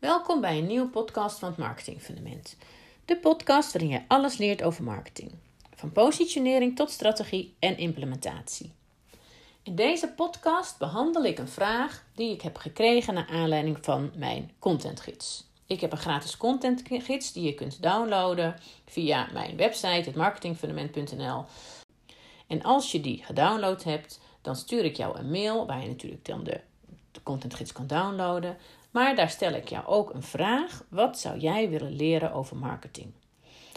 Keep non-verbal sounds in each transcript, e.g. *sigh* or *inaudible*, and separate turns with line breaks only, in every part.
Welkom bij een nieuwe podcast van het Marketing Fundament. De podcast waarin je alles leert over marketing. Van positionering tot strategie en implementatie. In deze podcast behandel ik een vraag die ik heb gekregen naar aanleiding van mijn contentgids. Ik heb een gratis contentgids die je kunt downloaden via mijn website, hetmarketingfundament.nl. En als je die gedownload hebt, dan stuur ik jou een mail waar je natuurlijk dan de, de contentgids kan downloaden. Maar daar stel ik jou ook een vraag: wat zou jij willen leren over marketing?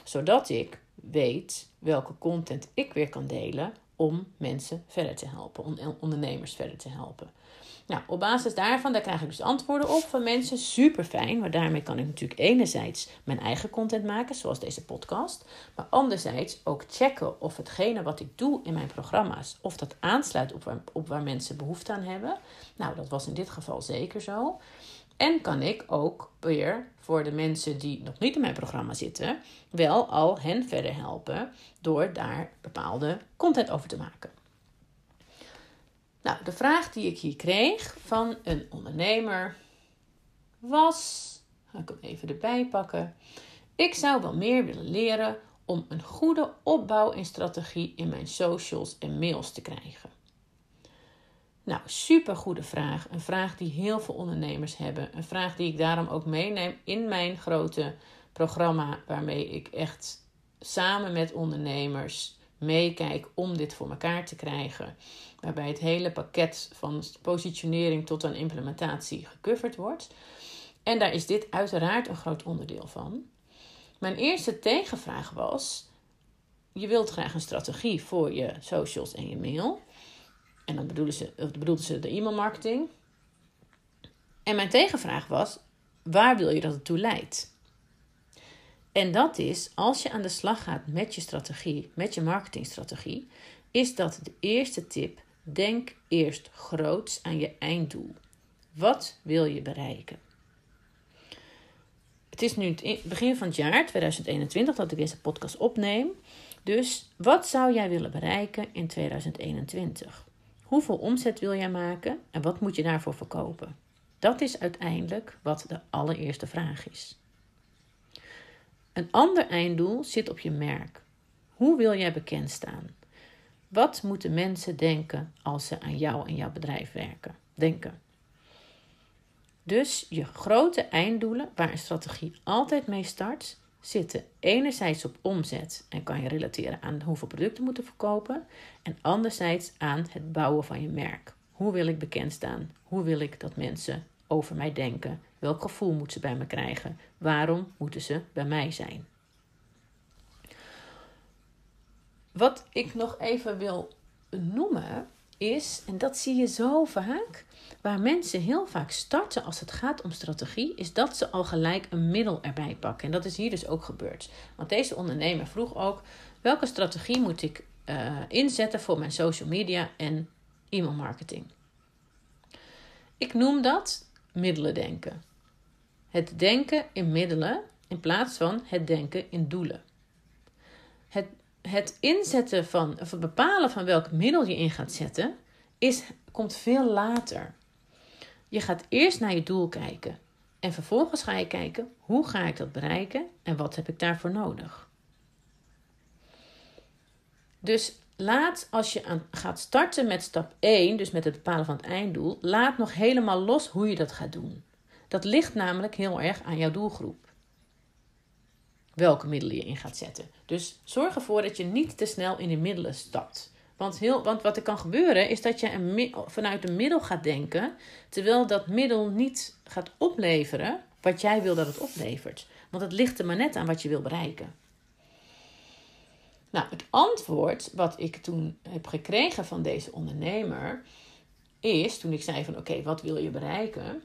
Zodat ik weet welke content ik weer kan delen om mensen verder te helpen, om ondernemers verder te helpen. Nou, op basis daarvan, daar krijg ik dus antwoorden op van mensen. Super fijn, maar daarmee kan ik natuurlijk enerzijds mijn eigen content maken, zoals deze podcast. Maar anderzijds ook checken of hetgene wat ik doe in mijn programma's, of dat aansluit op op waar mensen behoefte aan hebben. Nou, dat was in dit geval zeker zo. En kan ik ook weer voor de mensen die nog niet in mijn programma zitten, wel al hen verder helpen door daar bepaalde content over te maken. Nou, de vraag die ik hier kreeg van een ondernemer was, ga ik hem even erbij pakken. Ik zou wel meer willen leren om een goede opbouw en strategie in mijn socials en mails te krijgen. Nou, super goede vraag. Een vraag die heel veel ondernemers hebben. Een vraag die ik daarom ook meeneem in mijn grote programma, waarmee ik echt samen met ondernemers meekijk om dit voor elkaar te krijgen. Waarbij het hele pakket van positionering tot aan implementatie gecoverd wordt. En daar is dit uiteraard een groot onderdeel van. Mijn eerste tegenvraag was: je wilt graag een strategie voor je socials en je mail. En dan bedoelden ze, bedoelden ze de e-mailmarketing. En mijn tegenvraag was: waar wil je dat het toe leidt? En dat is, als je aan de slag gaat met je strategie, met je marketingstrategie, is dat de eerste tip. Denk eerst groots aan je einddoel. Wat wil je bereiken? Het is nu het begin van het jaar 2021 dat ik deze podcast opneem. Dus wat zou jij willen bereiken in 2021? Hoeveel omzet wil jij maken en wat moet je daarvoor verkopen? Dat is uiteindelijk wat de allereerste vraag is. Een ander einddoel zit op je merk. Hoe wil jij bekend staan? Wat moeten mensen denken als ze aan jou en jouw bedrijf werken? Denken. Dus je grote einddoelen, waar een strategie altijd mee start, zitten enerzijds op omzet en kan je relateren aan hoeveel producten moeten verkopen, en anderzijds aan het bouwen van je merk. Hoe wil ik bekend staan? Hoe wil ik dat mensen over mij denken? Welk gevoel moeten ze bij me krijgen? Waarom moeten ze bij mij zijn? Wat ik nog even wil noemen is, en dat zie je zo vaak, waar mensen heel vaak starten als het gaat om strategie, is dat ze al gelijk een middel erbij pakken. En dat is hier dus ook gebeurd. Want deze ondernemer vroeg ook: welke strategie moet ik uh, inzetten voor mijn social media en e-mail marketing? Ik noem dat middelen denken. Het denken in middelen in plaats van het denken in doelen. Het, inzetten van, of het bepalen van welk middel je in gaat zetten, is, komt veel later. Je gaat eerst naar je doel kijken. En vervolgens ga je kijken hoe ga ik dat bereiken en wat heb ik daarvoor nodig. Dus laat als je aan, gaat starten met stap 1, dus met het bepalen van het einddoel, laat nog helemaal los hoe je dat gaat doen. Dat ligt namelijk heel erg aan jouw doelgroep. Welke middelen je in gaat zetten. Dus zorg ervoor dat je niet te snel in de middelen stapt. Want, heel, want wat er kan gebeuren is dat je een, vanuit een middel gaat denken, terwijl dat middel niet gaat opleveren wat jij wil dat het oplevert. Want het ligt er maar net aan wat je wil bereiken. Nou, het antwoord wat ik toen heb gekregen van deze ondernemer is, toen ik zei van oké, wat wil je bereiken?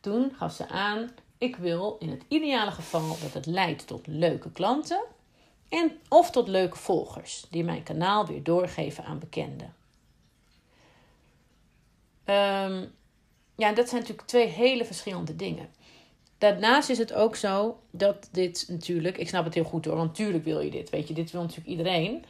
Toen gaf ze aan, ik wil in het ideale geval dat het leidt tot leuke klanten en of tot leuke volgers die mijn kanaal weer doorgeven aan bekenden. Um, ja, dat zijn natuurlijk twee hele verschillende dingen. Daarnaast is het ook zo dat dit natuurlijk, ik snap het heel goed hoor, want natuurlijk wil je dit, weet je, dit wil natuurlijk iedereen.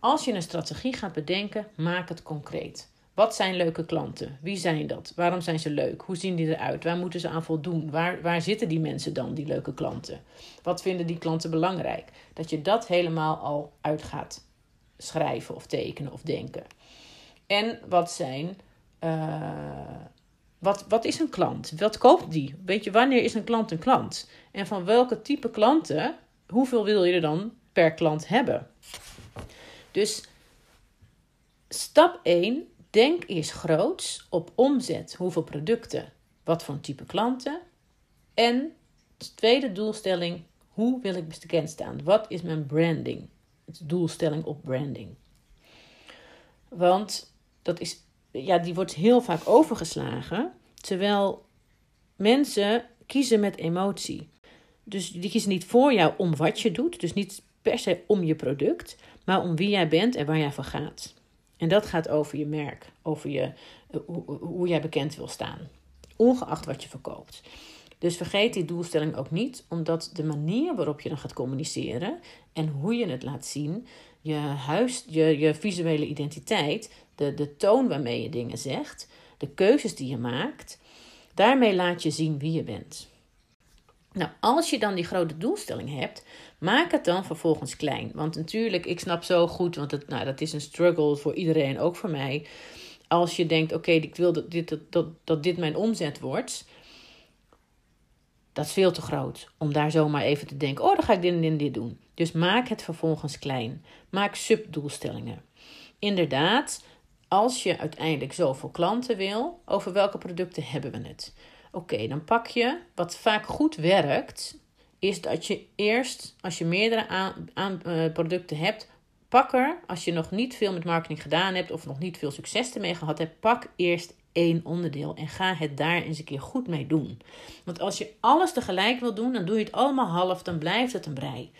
Als je een strategie gaat bedenken, maak het concreet. Wat zijn leuke klanten? Wie zijn dat? Waarom zijn ze leuk? Hoe zien die eruit? Waar moeten ze aan voldoen? Waar, waar zitten die mensen dan, die leuke klanten? Wat vinden die klanten belangrijk? Dat je dat helemaal al uit gaat schrijven of tekenen of denken. En wat zijn. Uh, wat, wat is een klant? Wat koopt die? Weet je, wanneer is een klant een klant? En van welke type klanten, hoeveel wil je er dan per klant hebben? Dus stap 1, denk eerst groots op omzet. Hoeveel producten? Wat voor type klanten? En tweede doelstelling, hoe wil ik bekend staan? Wat is mijn branding? Doelstelling op branding. Want dat is, ja, die wordt heel vaak overgeslagen. Terwijl mensen kiezen met emotie. Dus die kiezen niet voor jou om wat je doet. Dus niet per se om je product. Maar om wie jij bent en waar jij voor gaat. En dat gaat over je merk. Over je, eh, hoe, jij bekend wil staan. Ongeacht wat je verkoopt. Dus vergeet die doelstelling ook niet, omdat de manier waarop je dan gaat communiceren en hoe je het laat zien, je, huis, je, je visuele identiteit, de, de toon waarmee je dingen zegt, de keuzes die je maakt, daarmee laat je zien wie je bent. Nou, als je dan die grote doelstelling hebt, maak het dan vervolgens klein. Want natuurlijk, ik snap zo goed, want het, nou, dat is een struggle voor iedereen, ook voor mij. Als je denkt, oké, ik wil dat dit, dat, dat, dat dit mijn omzet wordt, dat is veel te groot om daar zomaar even te denken: oh, dan ga ik dit en dit doen. Dus maak het vervolgens klein. Maak subdoelstellingen. Inderdaad, als je uiteindelijk zoveel klanten wil, over welke producten hebben we het? Oké, dan pak je wat vaak goed werkt, is dat je eerst, als je meerdere aan, uh, producten hebt, pak er, als je nog niet veel met marketing gedaan hebt of nog niet veel succes ermee gehad hebt, pak eerst één onderdeel en ga het daar eens een keer goed mee doen. Want als je alles tegelijk wil doen, dan doe je het allemaal half, dan blijft het een brei.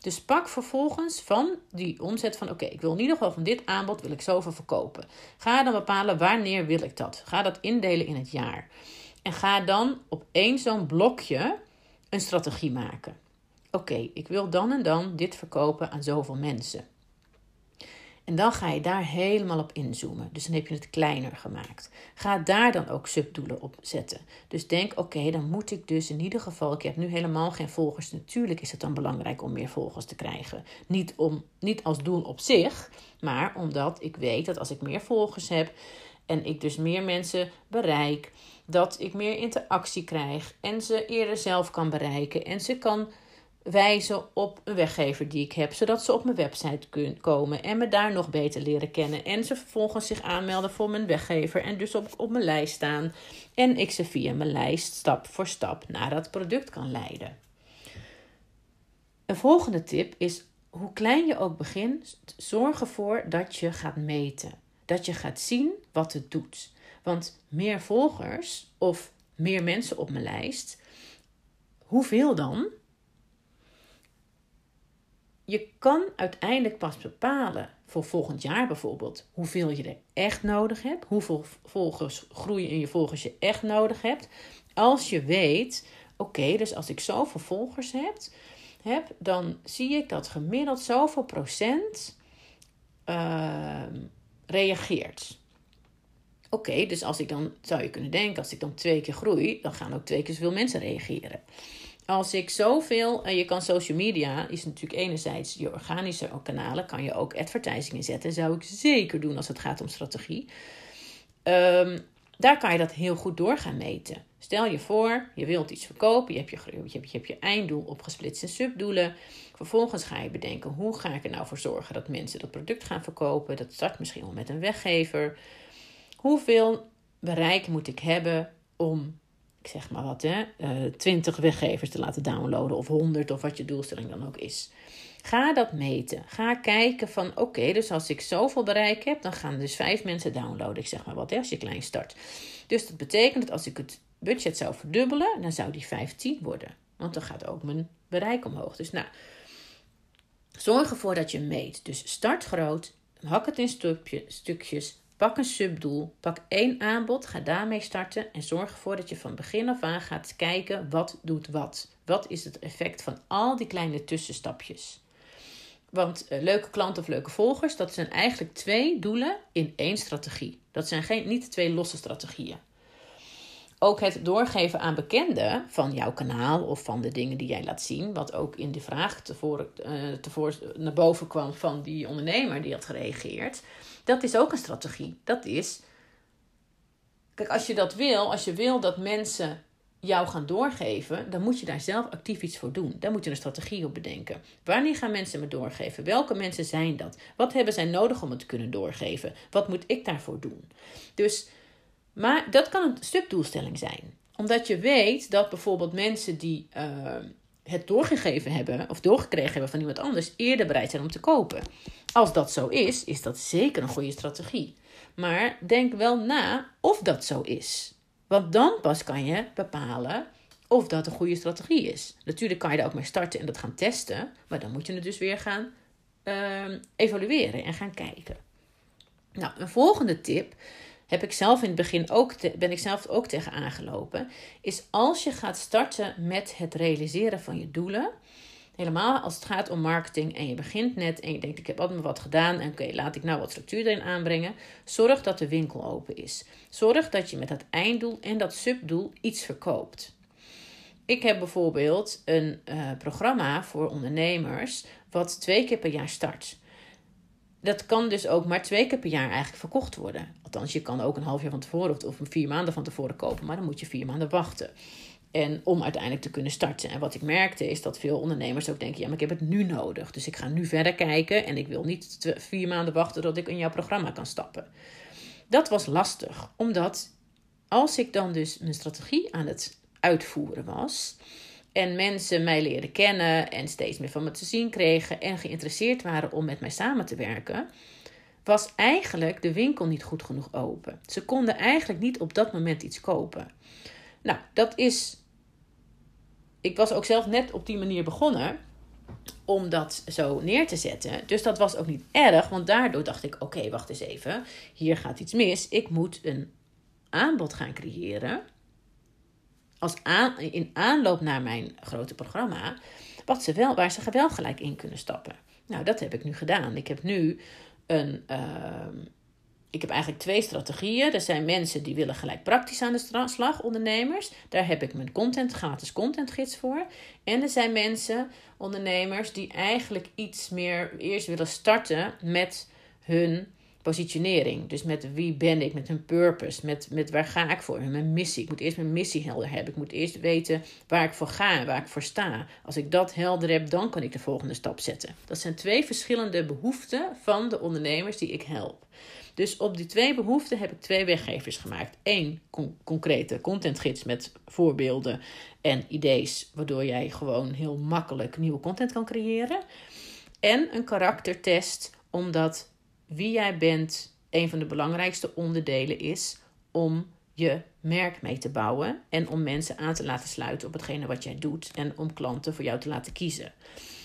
Dus pak vervolgens van die omzet van oké, ik wil in ieder geval van dit aanbod wil ik zoveel verkopen. Ga dan bepalen wanneer wil ik dat. Ga dat indelen in het jaar. En ga dan op één zo'n blokje een strategie maken. Oké, ik wil dan en dan dit verkopen aan zoveel mensen. En dan ga je daar helemaal op inzoomen. Dus dan heb je het kleiner gemaakt. Ga daar dan ook subdoelen op zetten. Dus denk, oké, dan moet ik dus in ieder geval, ik heb nu helemaal geen volgers. Natuurlijk is het dan belangrijk om meer volgers te krijgen. Niet, om, niet als doel op zich, maar omdat ik weet dat als ik meer volgers heb en ik dus meer mensen bereik, dat ik meer interactie krijg en ze eerder zelf kan bereiken en ze kan wijzen op een weggever die ik heb, zodat ze op mijn website kunnen komen en me daar nog beter leren kennen. En ze vervolgens zich aanmelden voor mijn weggever en dus op, op mijn lijst staan. En ik ze via mijn lijst stap voor stap naar dat product kan leiden. Een volgende tip is hoe klein je ook begint, zorg ervoor dat je gaat meten. Dat je gaat zien wat het doet. Want meer volgers of meer mensen op mijn lijst, hoeveel dan? je kan uiteindelijk pas bepalen voor volgend jaar bijvoorbeeld hoeveel je er echt nodig hebt, hoeveel volgers groeien in je volgers je echt nodig hebt. Als je weet, oké, dus als ik zoveel volgers heb, heb, dan zie ik dat gemiddeld zoveel procent uh, reageert. Oké, dus als ik dan zou je kunnen denken, als ik dan twee keer groei, dan gaan ook twee keer zoveel mensen reageren als ik zoveel, en je kan social media, is natuurlijk enerzijds je organische kanalen, kan je ook advertising inzetten. Zou ik zeker doen als het gaat om strategie. Um, daar kan je dat heel goed door gaan meten. Stel je voor, je wilt iets verkopen, je hebt je, je, hebt je einddoel opgesplitst in subdoelen. Vervolgens ga je bedenken, hoe ga ik er nou voor zorgen dat mensen dat product gaan verkopen? Dat start misschien wel met een weggever. Hoeveel bereik moet ik hebben om ik zeg maar wat, hè, uh, eh, 20 weggevers te laten downloaden of 100 of wat je doelstelling dan ook is. Ga dat meten. Ga kijken van oké, dus als ik zoveel bereik heb, dan gaan dus vijf mensen downloaden. Ik zeg maar wat, hè, als je klein start. Dus dat betekent dat als ik het budget zou verdubbelen, dan zou die 15 worden. Want dan gaat ook mijn bereik omhoog. Dus nou, zorg ervoor dat je meet. Dus start groot, hak het in stukjes, Pak een subdoel, pak één aanbod, ga daarmee starten en zorg ervoor dat je van begin af aan gaat kijken wat doet wat. Wat is het effect van al die kleine tussenstapjes? Want uh, leuke klanten of leuke volgers, dat zijn eigenlijk twee doelen in één strategie. Dat zijn geen, niet twee losse strategieën. Ook het doorgeven aan bekenden van jouw kanaal of van de dingen die jij laat zien, wat ook in de vraag tevoren, uh, tevoren naar boven kwam van die ondernemer die had gereageerd, dat is ook een strategie. Dat is, kijk, als je dat wil, als je wil dat mensen jou gaan doorgeven, dan moet je daar zelf actief iets voor doen. Daar moet je een strategie op bedenken. Wanneer gaan mensen me doorgeven? Welke mensen zijn dat? Wat hebben zij nodig om het te kunnen doorgeven? Wat moet ik daarvoor doen? Dus, maar dat kan een stupdoelstelling zijn. Omdat je weet dat bijvoorbeeld mensen die uh, het doorgegeven hebben of doorgekregen hebben van iemand anders eerder bereid zijn om te kopen. Als dat zo is, is dat zeker een goede strategie. Maar denk wel na of dat zo is. Want dan pas kan je bepalen of dat een goede strategie is. Natuurlijk kan je daar ook mee starten en dat gaan testen, maar dan moet je het dus weer gaan uh, evalueren en gaan kijken. Nou, een volgende tip heb ik zelf in het begin ook ben ik zelf ook tegen aangelopen, is als je gaat starten met het realiseren van je doelen, Helemaal als het gaat om marketing en je begint net en je denkt: ik heb altijd wat gedaan en oké, laat ik nou wat structuur erin aanbrengen. Zorg dat de winkel open is. Zorg dat je met dat einddoel en dat subdoel iets verkoopt. Ik heb bijvoorbeeld een uh, programma voor ondernemers wat twee keer per jaar start. Dat kan dus ook maar twee keer per jaar eigenlijk verkocht worden. Althans, je kan ook een half jaar van tevoren of, vier maanden van tevoren kopen, maar dan moet je vier maanden wachten. En om uiteindelijk te kunnen starten. En wat ik merkte is dat veel ondernemers ook denken: ja, maar ik heb het nu nodig. Dus ik ga nu verder kijken en ik wil niet vier maanden wachten tot ik in jouw programma kan stappen. Dat was lastig, omdat als ik dan dus mijn strategie aan het uitvoeren was. En mensen mij leren kennen en steeds meer van me te zien kregen en geïnteresseerd waren om met mij samen te werken, was eigenlijk de winkel niet goed genoeg open. Ze konden eigenlijk niet op dat moment iets kopen. Nou, dat is ik was ook zelf net op die manier begonnen om dat zo neer te zetten. Dus dat was ook niet erg, want daardoor dacht ik: oké, wacht eens even, hier gaat iets mis. Ik moet een aanbod gaan creëren. Als aan, in aanloop naar mijn grote programma, wat ze wel, waar ze wel gelijk in kunnen stappen. Nou, dat heb ik nu gedaan. Ik heb nu een, uh, ik heb eigenlijk twee strategieën. Er zijn mensen die willen gelijk praktisch aan de slag, ondernemers. Daar heb ik mijn content, gratis contentgids voor. En er zijn mensen, ondernemers, die eigenlijk iets meer eerst willen starten met hun positionering. Dus met wie ben ik, met hun purpose, met, met waar ga ik voor, mijn missie. Ik moet eerst mijn missie helder hebben. Ik moet eerst weten waar ik voor ga waar ik voor sta. Als ik dat helder heb, dan kan ik de volgende stap zetten. Dat zijn twee verschillende behoeften van de ondernemers die ik help. Dus op die twee behoeften heb ik twee weggevers gemaakt. Eén concrete contentgids met voorbeelden en ideeën, waardoor jij gewoon heel makkelijk nieuwe content kan creëren. En een karaktertest, omdat wie jij bent een van de belangrijkste onderdelen is om je merk mee te bouwen en om mensen aan te laten sluiten op hetgene wat jij doet en om klanten voor jou te laten kiezen.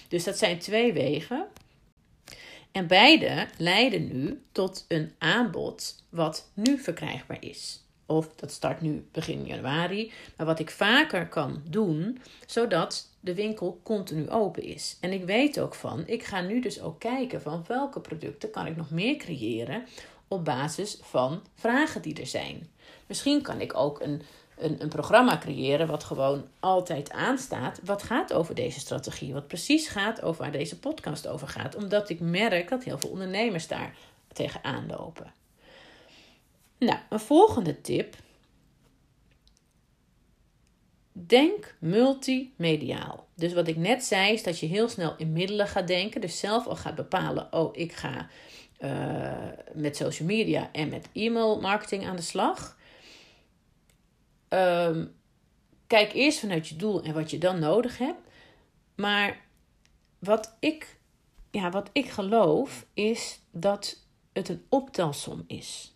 Dus dat zijn twee wegen. En beide leiden nu tot een aanbod wat nu verkrijgbaar is. Of dat start nu begin januari, maar wat ik vaker kan doen, zodat de winkel continu open is. En ik weet ook van, ik ga nu dus ook kijken van welke producten kan ik nog meer creëren op basis van vragen die er zijn. Misschien kan ik ook een een, een programma creëren wat gewoon altijd aanstaat. Wat gaat over deze strategie? Wat precies gaat over waar deze podcast over gaat. Omdat ik merk dat heel veel ondernemers daar tegenaan lopen. Nou, een volgende tip. Denk multimediaal. Dus wat ik net zei, is dat je heel snel in middelen gaat denken. Dus zelf al gaat bepalen: oh, ik ga uh, met social media en met e-mail marketing aan de slag. Ehm, kijk eerst vanuit je doel en wat je dan nodig hebt. Maar wat ik, ja, wat ik geloof is dat het een optelsom is.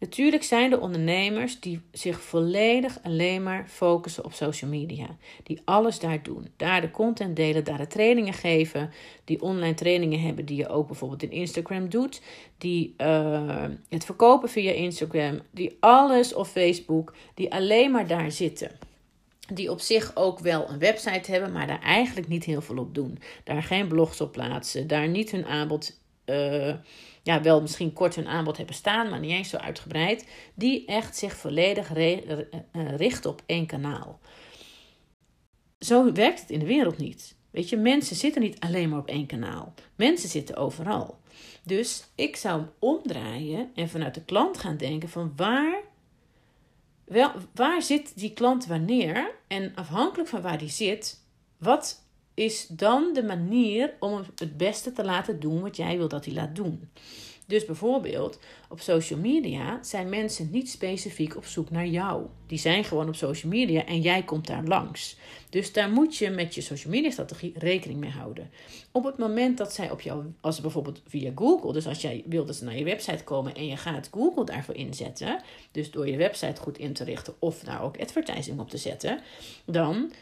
Natuurlijk zijn er ondernemers die zich volledig alleen maar focussen op social media. Die alles daar doen. Daar de content delen, daar de trainingen geven. Die online trainingen hebben die je ook bijvoorbeeld in Instagram doet. Die uh, het verkopen via Instagram. Die alles of Facebook. Die alleen maar daar zitten. die op zich ook wel een website hebben, maar daar eigenlijk niet heel veel op doen. Daar geen blogs op plaatsen, daar niet hun aanbod, uh, ja, wel misschien kort hun aanbod hebben staan, maar niet eens zo uitgebreid. Die echt zich volledig richten op één kanaal. Zo werkt het in de wereld niet. Weet je, mensen zitten niet alleen maar op één kanaal. Mensen zitten overal. Dus ik zou hem omdraaien en vanuit de klant gaan denken van waar, wel, waar zit die klant wanneer? En afhankelijk van waar die zit, wat is dan de manier om het beste te laten doen wat jij wil dat hij laat doen? Dus bijvoorbeeld op social media zijn mensen niet specifiek op zoek naar jou. Die zijn gewoon op social media en jij komt daar langs. Dus daar moet je met je social media strategie rekening mee houden. Op het moment dat zij op jou, als bijvoorbeeld via Google, dus als jij wil dat ze naar je website komen en je gaat Google daarvoor inzetten, dus door je website goed in te richten of daar ook advertising op te zetten, dan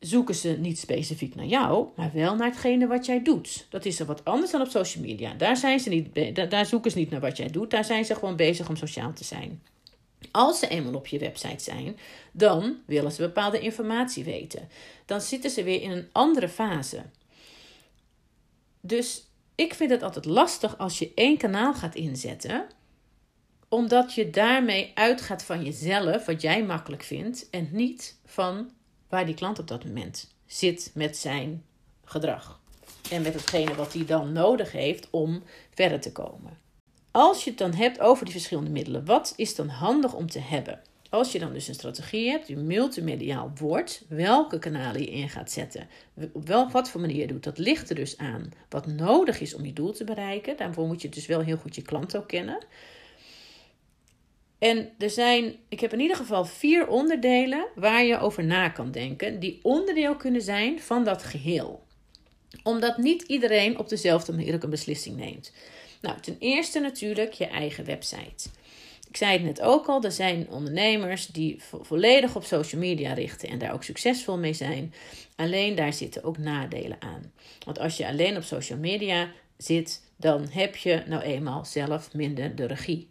zoeken ze niet specifiek naar jou, maar wel naar hetgene wat jij doet. Dat is er wat anders dan op social media. Daar, zijn ze niet, daar zoeken ze niet naar wat jij doet, daar zijn ze gewoon bezig om sociaal te zijn. Als ze eenmaal op je website zijn, dan willen ze bepaalde informatie weten. Dan zitten ze weer in een andere fase. Dus ik vind het altijd lastig als je één kanaal gaat inzetten, omdat je daarmee uitgaat van jezelf, wat jij makkelijk vindt, en niet van waar die klant op dat moment zit met zijn gedrag. En met hetgene wat hij dan nodig heeft om verder te komen. Als je het dan hebt over die verschillende middelen, wat is dan handig om te hebben? Als je dan dus een strategie hebt, die multimediaal wordt, welke kanalen je in gaat zetten, op wel, wat voor manier je doet, dat ligt er dus aan wat nodig is om je doel te bereiken. Daarvoor moet je dus wel heel goed je klant ook kennen. En er zijn, ik heb in ieder geval vier onderdelen waar je over na kan denken, die onderdeel kunnen zijn van dat geheel. Omdat niet iedereen op dezelfde manier ook een beslissing neemt. Nou, ten eerste natuurlijk je eigen website. Ik zei het net ook al, er zijn ondernemers die volledig op social media richten en daar ook succesvol mee zijn. Alleen daar zitten ook nadelen aan. Want als je alleen op social media zit, dan heb je nou eenmaal zelf minder de regie.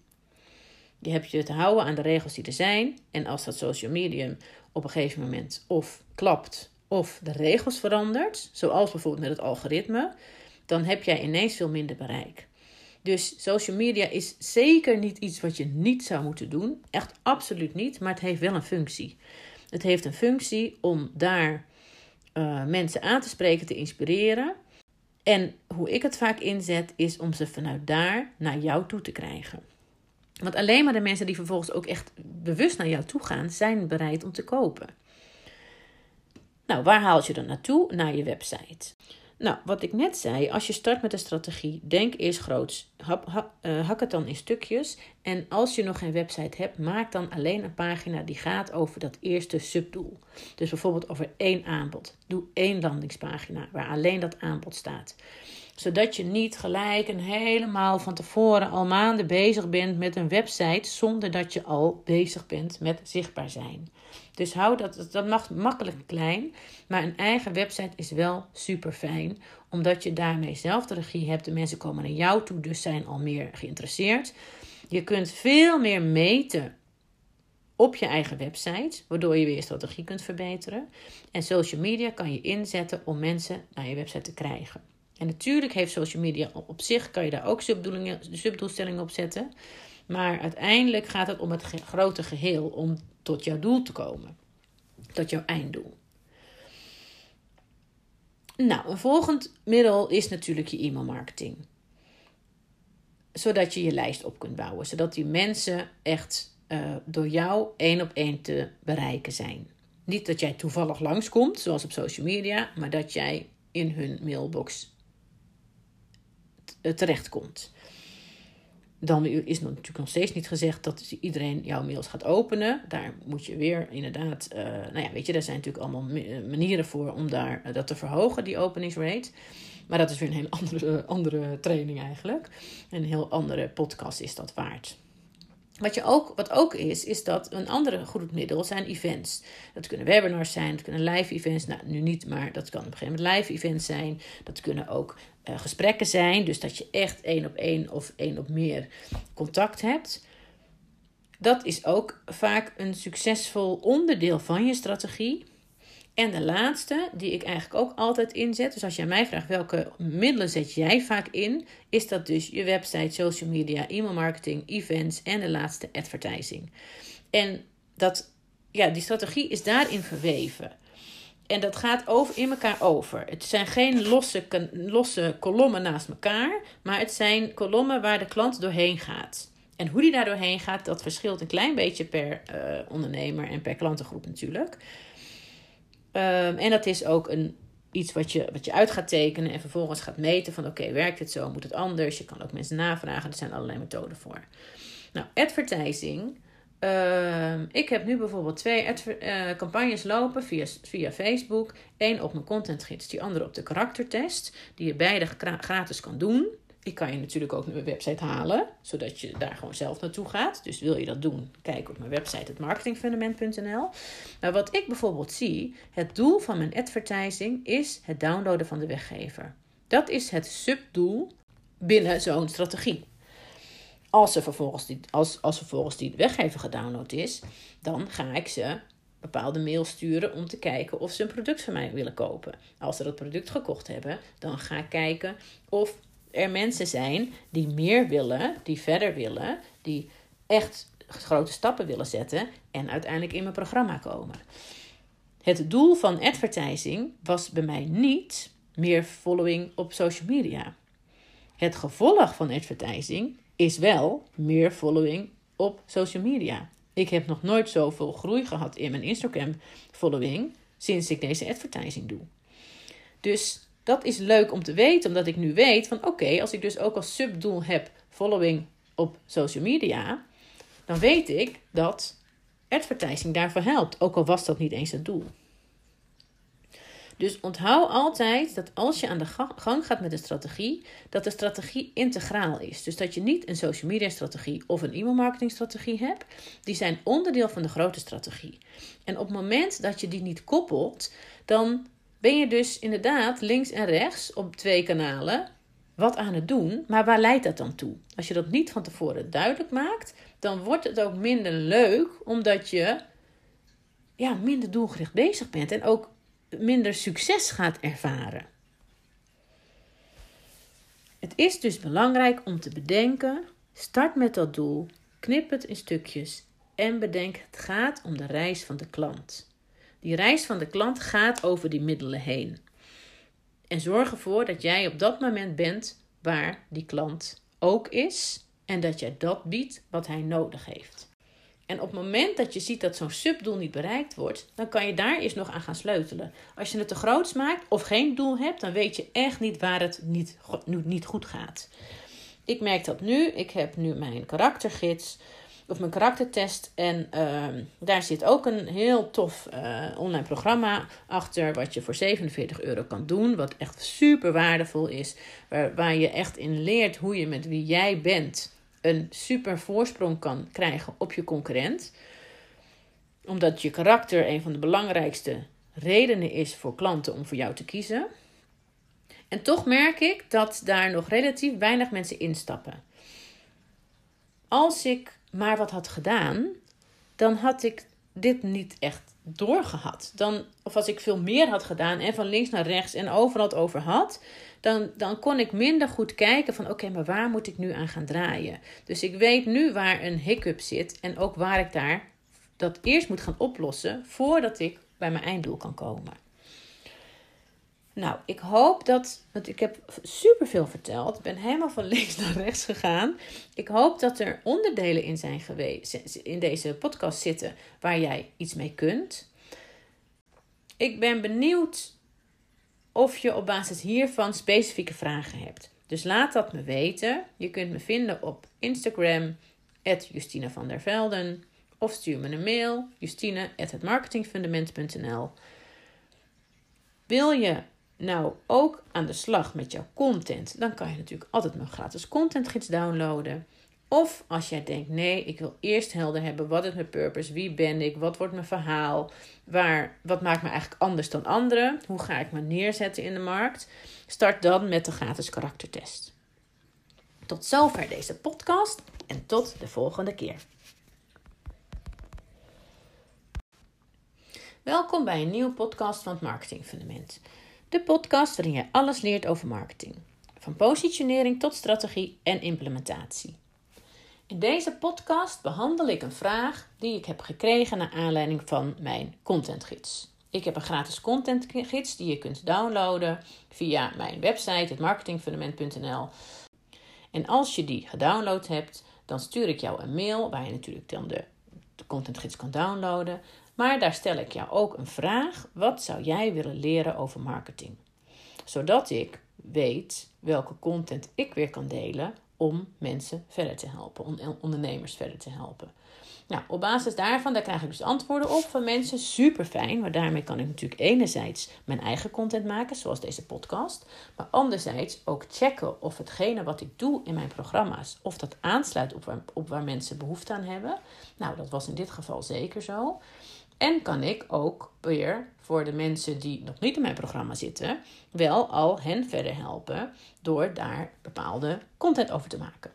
Je hebt je te houden aan de regels die er zijn. En als dat social medium op een gegeven moment of klapt of de regels verandert, zoals bijvoorbeeld met het algoritme, dan heb jij ineens veel minder bereik. Dus social media is zeker niet iets wat je niet zou moeten doen. Echt absoluut niet, maar het heeft wel een functie. Het heeft een functie om daar uh, mensen aan te spreken, te inspireren. En hoe ik het vaak inzet, is om ze vanuit daar naar jou toe te krijgen. Want alleen maar de mensen die vervolgens ook echt bewust naar jou toe gaan, zijn bereid om te kopen. Nou, waar haal je dan naartoe? Naar je website. Nou, wat ik net zei, als je start met een strategie, denk eerst groots. Uh, hak het dan in stukjes. En als je nog geen website hebt, maak dan alleen een pagina die gaat over dat eerste subdoel. Dus bijvoorbeeld over één aanbod. Doe één landingspagina waar alleen dat aanbod staat zodat je niet gelijk een helemaal van tevoren al maanden bezig bent met een website zonder dat je al bezig bent met zichtbaar zijn. Dus hou dat, dat mag makkelijk klein, maar een eigen website is wel super fijn, omdat je daarmee zelf de regie hebt. De mensen komen naar jou toe, dus zijn al meer geïnteresseerd. Je kunt veel meer meten op je eigen website, waardoor je weer je strategie kunt verbeteren. En social media kan je inzetten om mensen naar je website te krijgen. En natuurlijk heeft social media op zich, kan je daar ook subdoelstellingen op zetten. Maar uiteindelijk gaat het om het grote geheel, om tot jouw doel te komen. Tot jouw einddoel. Nou, een volgend middel is natuurlijk je e-mailmarketing. Zodat je je lijst op kunt bouwen. Zodat die mensen echt uh, door jou één op één te bereiken zijn. Niet dat jij toevallig langskomt, zoals op social media, maar dat jij in hun mailbox terechtkomt. Dan is natuurlijk nog steeds niet gezegd dat iedereen jouw mails gaat openen. Daar moet je weer inderdaad, uh, nou ja, weet je, daar zijn natuurlijk allemaal eh, manieren voor om daar, dat te verhogen, die openingsrate. Maar dat is weer een hele *laughs* andere, andere training eigenlijk. Een heel andere podcast is dat waard. Wat, je ook, wat ook is, is dat een andere goed middel zijn events. Dat kunnen webinars zijn, dat kunnen live events. Nou, nu niet, maar dat kan op een gegeven moment live events zijn. Dat kunnen ook uh, gesprekken zijn. Dus dat je echt één op één of één op meer contact hebt. Dat is ook vaak een succesvol onderdeel van je strategie. En de laatste, die ik eigenlijk ook altijd inzet. Dus als jij mij vraagt welke middelen zet jij vaak in, is dat dus je website, social media, e-mail marketing, events en de laatste advertising. En dat, ja, die strategie is daarin verweven. En dat gaat over, in elkaar over. Het zijn geen losse, losse kolommen naast elkaar, maar het zijn kolommen waar de klant doorheen gaat. En hoe die daar doorheen gaat, dat verschilt een klein beetje per uh, ondernemer en per klantengroep natuurlijk. Um, en dat is ook een, iets wat je, wat je uit gaat tekenen en vervolgens gaat meten van oké, werkt het zo, moet het anders? Je kan ook mensen navragen, er zijn allerlei methoden voor. Nou, advertising. Uh, ik heb nu bijvoorbeeld twee uh, campagnes lopen via, via Facebook. Eén op mijn contentgids, die andere op de karaktertest. Die je beide gratis kan doen. Ik kan je natuurlijk ook naar mijn website halen, zodat je daar gewoon zelf naartoe gaat. Dus wil je dat doen, kijk op mijn website, het marketingfundament.nl. Maar wat ik bijvoorbeeld zie, het doel van mijn advertising is het downloaden van de weggever. Dat is het subdoel binnen zo'n strategie. Als, er vervolgens die, als, als vervolgens die weggever gedownload is, dan ga ik ze bepaalde mail sturen om te kijken of ze een product van mij willen kopen. Als ze dat product gekocht hebben, dan ga ik kijken of er mensen zijn die meer willen, die verder willen, die echt grote stappen willen zetten en uiteindelijk in mijn programma komen. Het doel van advertising was bij mij niet meer following op social media. Het gevolg van advertising is wel meer following op social media. Ik heb nog nooit zoveel groei gehad in mijn Instagram following sinds ik deze advertising doe. Dus dat is leuk om te weten, omdat ik nu weet van oké, als ik dus ook als subdoel heb following op social media, dan weet ik dat advertising daarvoor helpt, ook al was dat niet eens het doel. Dus onthoud altijd dat als je aan de gang gaat met een strategie, dat de strategie integraal is. Dus dat je niet een social media strategie of een e-mail marketing strategie hebt. Die zijn onderdeel van de grote strategie. En op het moment dat je die niet koppelt, dan ben je dus inderdaad links en rechts op twee kanalen wat aan het doen. Maar waar leidt dat dan toe? Als je dat niet van tevoren duidelijk maakt, dan wordt het ook minder leuk, omdat je ja, minder doelgericht bezig bent en ook minder succes gaat ervaren. Het is dus belangrijk om te bedenken: start met dat doel, knip het in stukjes en bedenk: het gaat om de reis van de klant. Die reis van de klant gaat over die middelen heen. En zorg ervoor dat jij op dat moment bent waar die klant ook is en dat jij dat biedt wat hij nodig heeft. En op het moment dat je ziet dat zo'n subdoel niet bereikt wordt, dan kan je daar eerst nog aan gaan sleutelen. Als je het te groot maakt of geen doel hebt, dan weet je echt niet waar het niet, niet goed gaat. Ik merk dat nu. Ik heb nu mijn karaktergids of mijn karaktertest. En ehm, daar zit ook een heel tof uh, online programma achter, wat je voor 47 euro kan doen. Wat echt super waardevol is. Waar, waar je echt in leert hoe je met wie jij bent een super voorsprong kan krijgen op je concurrent. Omdat je karakter een van de belangrijkste redenen is voor klanten om voor jou te kiezen. En toch merk ik dat daar nog relatief weinig mensen instappen. Als ik maar wat had gedaan, dan had ik dit niet echt doorgehad. Dan, of als ik veel meer had gedaan en van links naar rechts en overal het over had, dan, dan kon ik minder goed kijken van oké, maar waar moet ik nu aan gaan draaien? Dus ik weet nu waar een hiccup zit en ook waar ik daar dat eerst moet gaan oplossen voordat ik bij mijn einddoel kan komen. Nou, ik hoop dat, want ik heb superveel verteld. Ik ben helemaal van links naar rechts gegaan. Ik hoop dat er onderdelen in zijn geweest, in deze podcast zitten waar jij iets mee kunt. Ik ben benieuwd of je op basis hiervan specifieke vragen hebt. Dus laat dat me weten. Je kunt me vinden op Instagram, Justina van der Velden. Of stuur me een mail, justine.marketingfundament.nl Wil je nou ook aan de slag met jouw content, dan kan je natuurlijk altijd mijn gratis contentgids downloaden. Of als jij denkt, nee, ik wil eerst helder hebben, wat is mijn purpose, wie ben ik, wat wordt mijn verhaal, waar, wat maakt me eigenlijk anders dan anderen, hoe ga ik me neerzetten in de markt, start dan met de gratis karaktertest. Tot zover deze podcast en tot de volgende keer. Welkom bij een nieuwe podcast van het Marketing Fundament. De podcast waarin je alles leert over marketing. Van positionering tot strategie en implementatie. In deze podcast behandel ik een vraag die ik heb gekregen naar aanleiding van mijn contentgids. Ik heb een gratis contentgids die je kunt downloaden via mijn website, hetmarketingfundament.nl. En als je die gedownload hebt, dan stuur ik jou een mail waar je natuurlijk dan de, de contentgids kan downloaden. Maar daar stel ik jou ook een vraag: wat zou jij willen leren over marketing? Zodat ik weet welke content ik weer kan delen om mensen verder te helpen, om ondernemers verder te helpen. Nou, op basis daarvan, daar krijg ik dus antwoorden op van mensen. Super fijn, maar daarmee kan ik natuurlijk enerzijds mijn eigen content maken, zoals deze podcast. Maar anderzijds ook checken of hetgene wat ik doe in mijn programma's, of dat aansluit op op waar mensen behoefte aan hebben. Nou, dat was in dit geval zeker zo. En kan ik ook weer voor de mensen die nog niet in mijn programma zitten, wel al hen verder helpen door daar bepaalde content over te maken.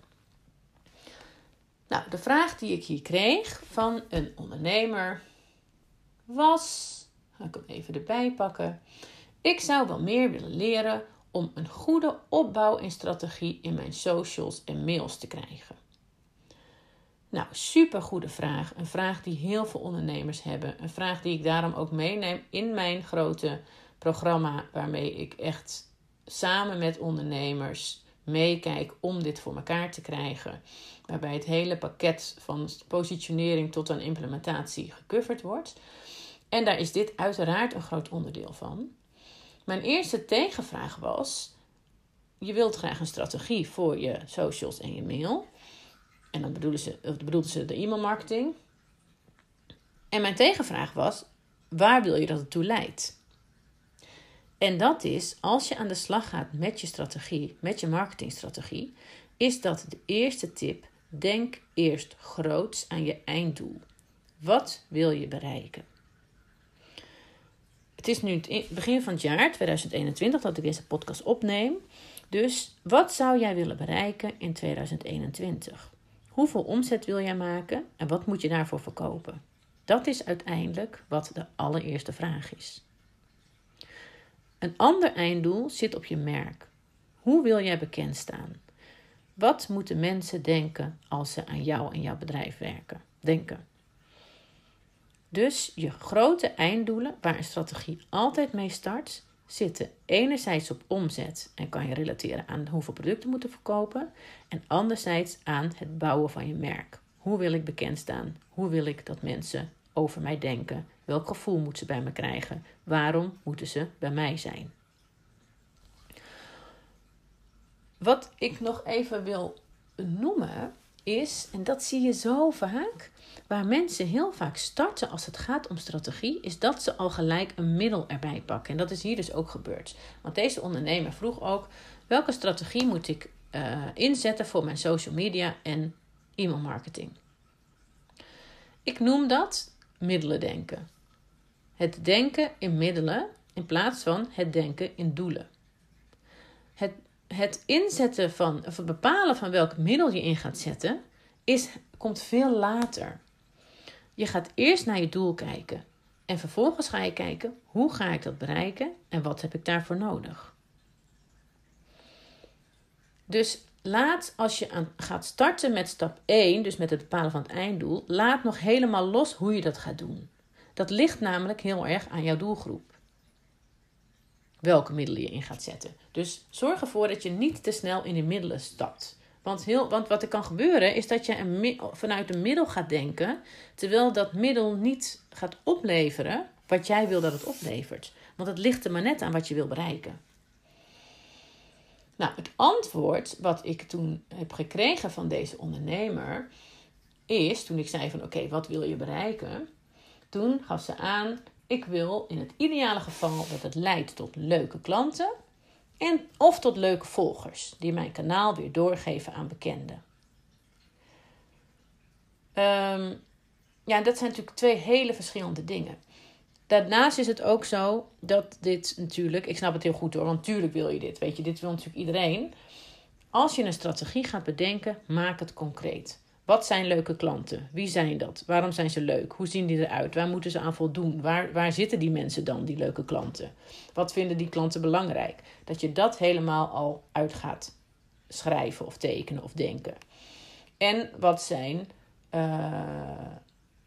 Nou, de vraag die ik hier kreeg van een ondernemer was, ga ik hem even erbij pakken. Ik zou wel meer willen leren om een goede opbouw en strategie in mijn socials en mails te krijgen. Nou, super goede vraag. Een vraag die heel veel ondernemers hebben. Een vraag die ik daarom ook meeneem in mijn grote programma, waarmee ik echt samen met ondernemers meekijk om dit voor elkaar te krijgen. Waarbij het hele pakket van positionering tot aan implementatie gecoverd wordt. En daar is dit uiteraard een groot onderdeel van. Mijn eerste tegenvraag was: je wilt graag een strategie voor je socials en je mail. En dan bedoelden ze, bedoelden ze de e-mailmarketing. En mijn tegenvraag was: waar wil je dat het toe leidt? En dat is, als je aan de slag gaat met je strategie, met je marketingstrategie, is dat de eerste tip. Denk eerst groots aan je einddoel. Wat wil je bereiken? Het is nu het begin van het jaar 2021 dat ik deze podcast opneem. Dus wat zou jij willen bereiken in 2021? Hoeveel omzet wil jij maken en wat moet je daarvoor verkopen? Dat is uiteindelijk wat de allereerste vraag is. Een ander einddoel zit op je merk. Hoe wil jij bekend staan? Wat moeten mensen denken als ze aan jou en jouw bedrijf werken? Denken. Dus je grote einddoelen, waar een strategie altijd mee start, zitten enerzijds op omzet en kan je relateren aan hoeveel producten moeten verkopen, en anderzijds aan het bouwen van je merk. Hoe wil ik bekend staan? Hoe wil ik dat mensen over mij denken? Welk gevoel moeten ze bij me krijgen? Waarom moeten ze bij mij zijn? Wat ik nog even wil noemen is, en dat zie je zo vaak, waar mensen heel vaak starten als het gaat om strategie, is dat ze al gelijk een middel erbij pakken. En dat is hier dus ook gebeurd. Want deze ondernemer vroeg ook: welke strategie moet ik uh, inzetten voor mijn social media en e-mail marketing? Ik noem dat middelen denken. Het denken in middelen in plaats van het denken in doelen. Het, inzetten van, of het bepalen van welk middel je in gaat zetten, is, komt veel later. Je gaat eerst naar je doel kijken. En vervolgens ga je kijken hoe ga ik dat bereiken en wat heb ik daarvoor nodig. Dus laat als je aan, gaat starten met stap 1, dus met het bepalen van het einddoel, laat nog helemaal los hoe je dat gaat doen. Dat ligt namelijk heel erg aan jouw doelgroep. Welke middelen je in gaat zetten. Dus zorg ervoor dat je niet te snel in de middelen stapt. Want, heel, want wat er kan gebeuren is dat je een, vanuit een middel gaat denken, terwijl dat middel niet gaat opleveren wat jij wil dat het oplevert. Want het ligt er maar net aan wat je wil bereiken. Nou, het antwoord wat ik toen heb gekregen van deze ondernemer is, toen ik zei van oké, wat wil je bereiken? Toen gaf ze aan, ik wil in het ideale geval dat het leidt tot leuke klanten en of tot leuke volgers die mijn kanaal weer doorgeven aan bekenden. Um, ja, dat zijn natuurlijk twee hele verschillende dingen. Daarnaast is het ook zo dat dit natuurlijk, ik snap het heel goed hoor, want natuurlijk wil je dit, weet je, dit wil natuurlijk iedereen. Als je een strategie gaat bedenken, maak het concreet. Wat zijn leuke klanten? Wie zijn dat? Waarom zijn ze leuk? Hoe zien die eruit? Waar moeten ze aan voldoen? Waar, waar zitten die mensen dan, die leuke klanten? Wat vinden die klanten belangrijk? Dat je dat helemaal al uit gaat schrijven of tekenen of denken. En wat zijn. Uh,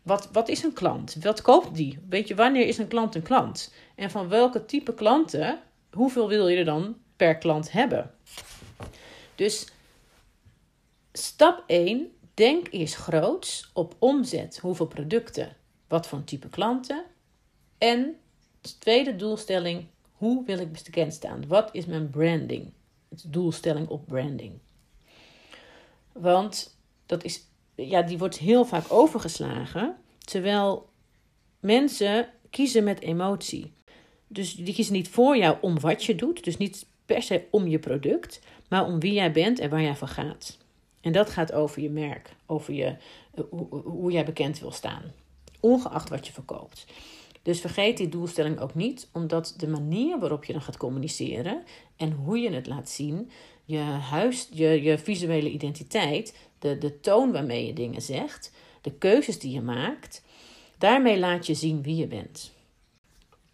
wat, wat is een klant? Wat koopt die? Weet je, wanneer is een klant een klant? En van welke type klanten, hoeveel wil je er dan per klant hebben? Dus stap 1 Denk eerst groots op omzet, hoeveel producten, wat voor type klanten. En de tweede doelstelling, hoe wil ik bekend staan? Wat is mijn branding? Het doelstelling op branding. Want dat is, ja, die wordt heel vaak overgeslagen, terwijl mensen kiezen met emotie. Dus die kiezen niet voor jou om wat je doet, dus niet per se om je product, maar om wie jij bent en waar jij voor gaat. En dat gaat over je merk, over je, eh, hoe, jij bekend wil staan, ongeacht wat je verkoopt. Dus vergeet die doelstelling ook niet, omdat de manier waarop je dan gaat communiceren en hoe je het laat zien, je, huis, je, je visuele identiteit, de, de toon waarmee je dingen zegt, de keuzes die je maakt, daarmee laat je zien wie je bent.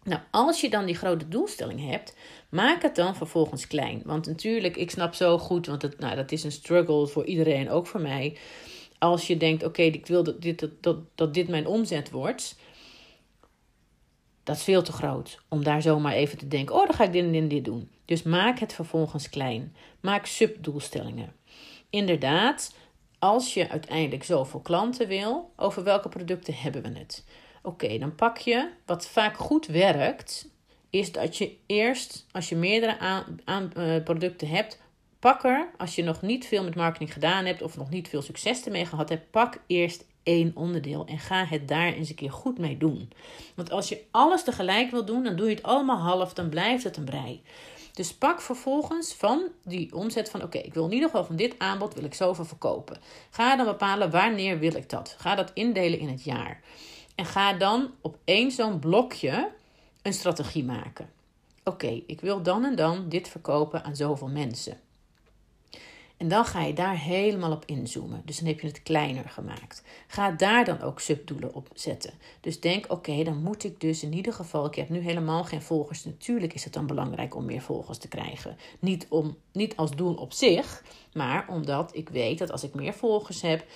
Nou, als je dan die grote doelstelling hebt, maak het dan vervolgens klein. Want natuurlijk, ik snap zo goed, want het, nou, dat is een struggle voor iedereen, ook voor mij. Als je denkt, oké, ik wil dat dit, dat, dat dit mijn omzet wordt. Dat is veel te groot om daar zomaar even te denken, oh, dan ga ik dit en dit doen. Dus maak het vervolgens klein. Maak subdoelstellingen. Inderdaad, als je uiteindelijk zoveel klanten wil, over welke producten hebben we het? Oké, dan pak je wat vaak goed werkt, is dat je eerst, als je meerdere aan, uh, producten hebt, pak er, als je nog niet veel met marketing gedaan hebt of nog niet veel succes ermee gehad hebt, pak eerst één onderdeel en ga het daar eens een keer goed mee doen. Want als je alles tegelijk wil doen, dan doe je het allemaal half, dan blijft het een brei. Dus pak vervolgens van die omzet van oké, ik wil in ieder geval van dit aanbod wil ik zoveel verkopen. Ga dan bepalen wanneer wil ik dat. Ga dat indelen in het jaar. En ga dan op één zo'n blokje een strategie maken. Oké, ik wil dan en dan dit verkopen aan zoveel mensen. En dan ga je daar helemaal op inzoomen. Dus dan heb je het kleiner gemaakt. Ga daar dan ook subdoelen op zetten. Dus denk, oké, dan moet ik dus in ieder geval, ik heb nu helemaal geen volgers. Natuurlijk is het dan belangrijk om meer volgers te krijgen. Niet, om, niet als doel op zich, maar omdat ik weet dat als ik meer volgers heb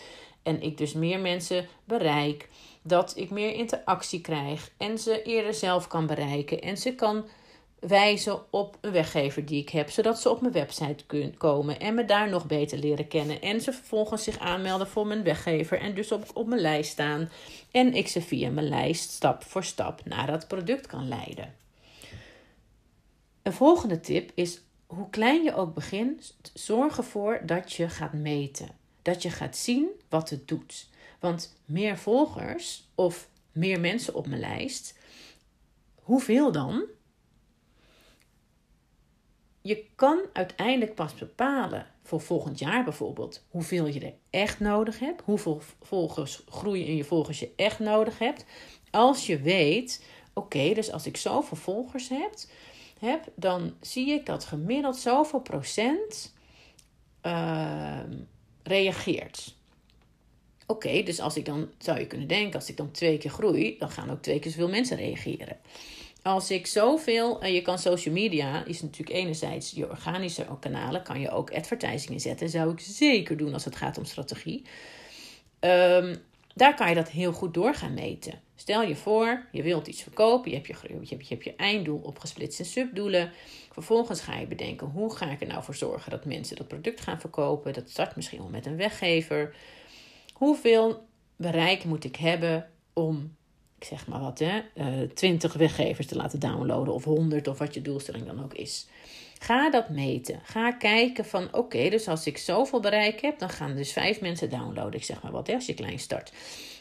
en ik dus meer mensen bereik, dat ik meer interactie krijg en ze eerder zelf kan bereiken en ze kan wijzen op een weggever die ik heb, zodat ze op mijn website kunnen komen en me daar nog beter leren kennen en ze vervolgens zich aanmelden voor mijn weggever en dus op, op mijn lijst staan en ik ze via mijn lijst stap voor stap naar dat product kan leiden. Een volgende tip is hoe klein je ook begint, zorg ervoor dat je gaat meten. Dat je gaat zien wat het doet. Want meer volgers of meer mensen op mijn lijst, hoeveel dan? Je kan uiteindelijk pas bepalen voor volgend jaar bijvoorbeeld hoeveel je er echt nodig hebt, hoeveel volgers groeien in je volgers je echt nodig hebt. Als je weet, oké, dus als ik zoveel volgers heb, heb, dan zie ik dat gemiddeld zoveel procent uh, reageert. Oké, dus als ik dan, zou je kunnen denken, als ik dan twee keer groei, dan gaan ook twee keer zoveel mensen reageren. Als ik zoveel, en je kan social media, is natuurlijk enerzijds je organische kanalen, kan je ook advertising inzetten. Zou ik zeker doen als het gaat om strategie. Um, daar kan je dat heel goed door gaan meten. Stel je voor, je wilt iets verkopen, je hebt je, je, hebt je einddoel opgesplitst in subdoelen. Vervolgens ga je bedenken, hoe ga ik er nou voor zorgen dat mensen dat product gaan verkopen? Dat start misschien wel met een weggever. Hoeveel bereik moet ik hebben om, ik zeg maar wat, hè, uh, eh, 20 weggevers te laten downloaden of 100 of wat je doelstelling dan ook is? Ga dat meten. Ga kijken van oké, dus als ik zoveel bereik heb, dan gaan dus vijf mensen downloaden. Ik zeg maar wat, hè, als je klein start.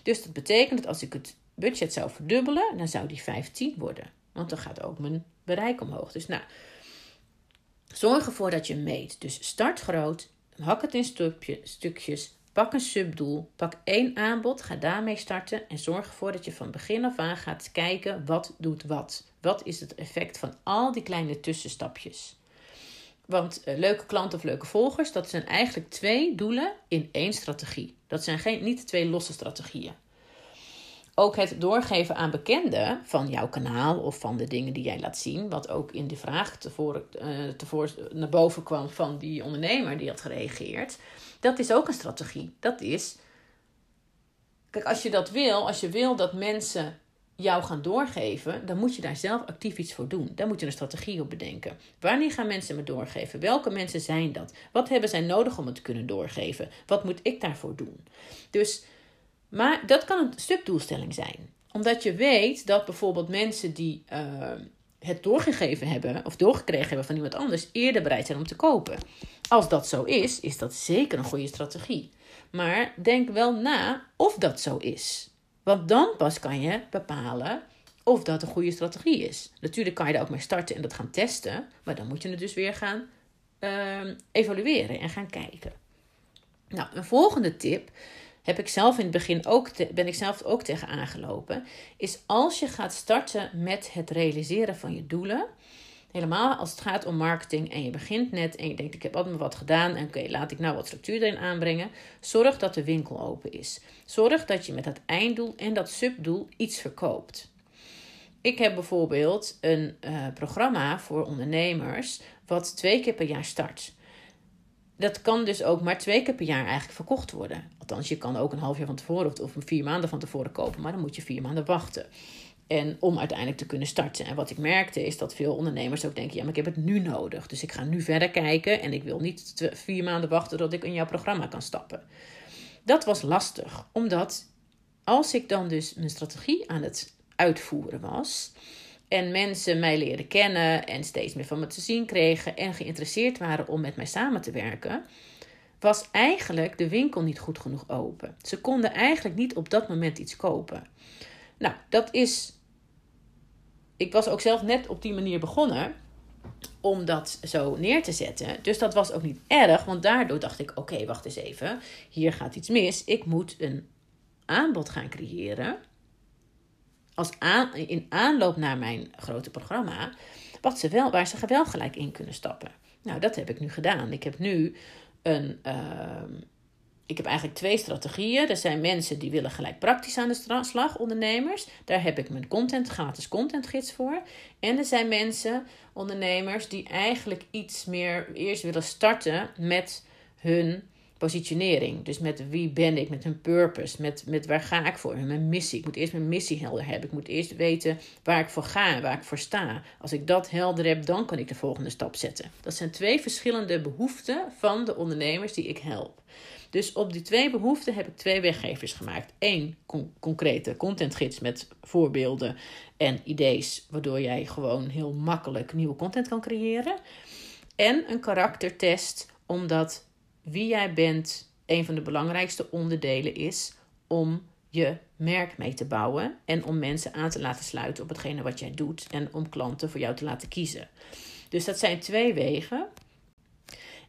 Dus dat betekent dat als ik het budget zou verdubbelen, dan zou die 15 worden. Want dan gaat ook mijn bereik omhoog. Dus nou, zorg ervoor dat je meet. Dus start groot, hak het in stukje, stukjes, Pak een subdoel, pak één aanbod, ga daarmee starten en zorg ervoor dat je van begin af aan gaat kijken wat doet wat. Wat is het effect van al die kleine tussenstapjes? Want uh, leuke klanten of leuke volgers, dat zijn eigenlijk twee doelen in één strategie. Dat zijn geen, niet twee losse strategieën. Ook het doorgeven aan bekenden van jouw kanaal of van de dingen die jij laat zien, wat ook in de vraag tevoren, uh, tevoren naar boven kwam van die ondernemer die had gereageerd, dat is ook een strategie. Dat is, kijk, als je dat wil, als je wil dat mensen jou gaan doorgeven, dan moet je daar zelf actief iets voor doen. Daar moet je een strategie op bedenken. Wanneer gaan mensen me doorgeven? Welke mensen zijn dat? Wat hebben zij nodig om het te kunnen doorgeven? Wat moet ik daarvoor doen? Dus, maar dat kan een stuk doelstelling zijn. Omdat je weet dat bijvoorbeeld mensen die uh, het doorgegeven hebben of doorgekregen hebben van iemand anders eerder bereid zijn om te kopen. Als dat zo is, is dat zeker een goede strategie. Maar denk wel na of dat zo is. Want dan pas kan je bepalen of dat een goede strategie is. Natuurlijk kan je daar ook mee starten en dat gaan testen, maar dan moet je het dus weer gaan uh, evalueren en gaan kijken. Nou, een volgende tip heb ik zelf in het begin ook ben ik zelf ook tegen aangelopen, is als je gaat starten met het realiseren van je doelen, Helemaal als het gaat om marketing en je begint net en je denkt: ik heb altijd wat gedaan en oké, laat ik nou wat structuur erin aanbrengen. Zorg dat de winkel open is. Zorg dat je met dat einddoel en dat subdoel iets verkoopt. Ik heb bijvoorbeeld een uh, programma voor ondernemers wat twee keer per jaar start. Dat kan dus ook maar twee keer per jaar eigenlijk verkocht worden. Althans, je kan ook een half jaar van tevoren of, of vier maanden van tevoren kopen, maar dan moet je vier maanden wachten. En om uiteindelijk te kunnen starten. En wat ik merkte is dat veel ondernemers ook denken: ja, maar ik heb het nu nodig. Dus ik ga nu verder kijken en ik wil niet vier maanden wachten tot ik in jouw programma kan stappen. Dat was lastig, omdat als ik dan dus mijn strategie aan het uitvoeren was. En mensen mij leren kennen en steeds meer van me te zien kregen en geïnteresseerd waren om met mij samen te werken, was eigenlijk de winkel niet goed genoeg open. Ze konden eigenlijk niet op dat moment iets kopen. Nou, dat is ik was ook zelf net op die manier begonnen om dat zo neer te zetten. Dus dat was ook niet erg, want daardoor dacht ik: oké, wacht eens even, hier gaat iets mis. Ik moet een aanbod gaan creëren. Als aan, in aanloop naar mijn grote programma, wat ze wel, waar ze wel gelijk in kunnen stappen. Nou, dat heb ik nu gedaan. Ik heb nu een. Uh, ik heb eigenlijk twee strategieën. Er zijn mensen die willen gelijk praktisch aan de slag, ondernemers. Daar heb ik mijn content, gratis contentgids voor. En er zijn mensen, ondernemers, die eigenlijk iets meer eerst willen starten met hun positionering. Dus met wie ben ik, met hun purpose, met, met waar ga ik voor, mijn missie. Ik moet eerst mijn missie helder hebben. Ik moet eerst weten waar ik voor ga waar ik voor sta. Als ik dat helder heb, dan kan ik de volgende stap zetten. Dat zijn twee verschillende behoeften van de ondernemers die ik help. Dus op die twee behoeften heb ik twee weggevers gemaakt. Eén concrete contentgids met voorbeelden en ideeën, waardoor jij gewoon heel makkelijk nieuwe content kan creëren. En een karaktertest, omdat wie jij bent een van de belangrijkste onderdelen is om je merk mee te bouwen en om mensen aan te laten sluiten op hetgene wat jij doet en om klanten voor jou te laten kiezen. Dus dat zijn twee wegen.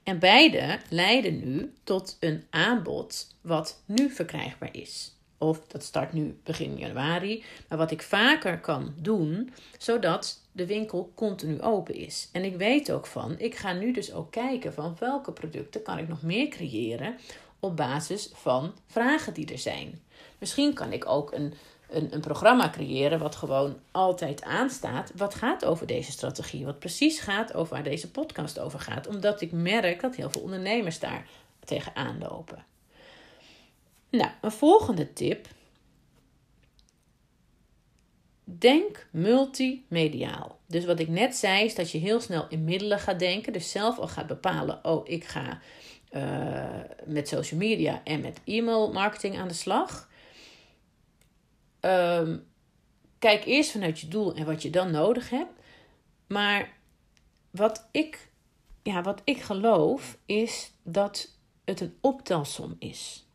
En beide leiden nu tot een aanbod wat nu verkrijgbaar is. Of dat start nu begin januari. Maar wat ik vaker kan doen, zodat de winkel continu open is. En ik weet ook van, ik ga nu dus ook kijken van welke producten kan ik nog meer creëren op basis van vragen die er zijn. Misschien kan ik ook een een, een programma creëren wat gewoon altijd aanstaat. Wat gaat over deze strategie? Wat precies gaat over waar deze podcast over gaat. Omdat ik merk dat heel veel ondernemers daar tegenaan lopen. Nou, een volgende tip. Denk multimediaal. Dus wat ik net zei, is dat je heel snel in middelen gaat denken. Dus zelf al gaat bepalen: oh, ik ga uh, met social media en met e-mail marketing aan de slag. Ehm, kijk eerst vanuit je doel en wat je dan nodig hebt. Maar wat ik, ja, wat ik geloof is dat het een optelsom is.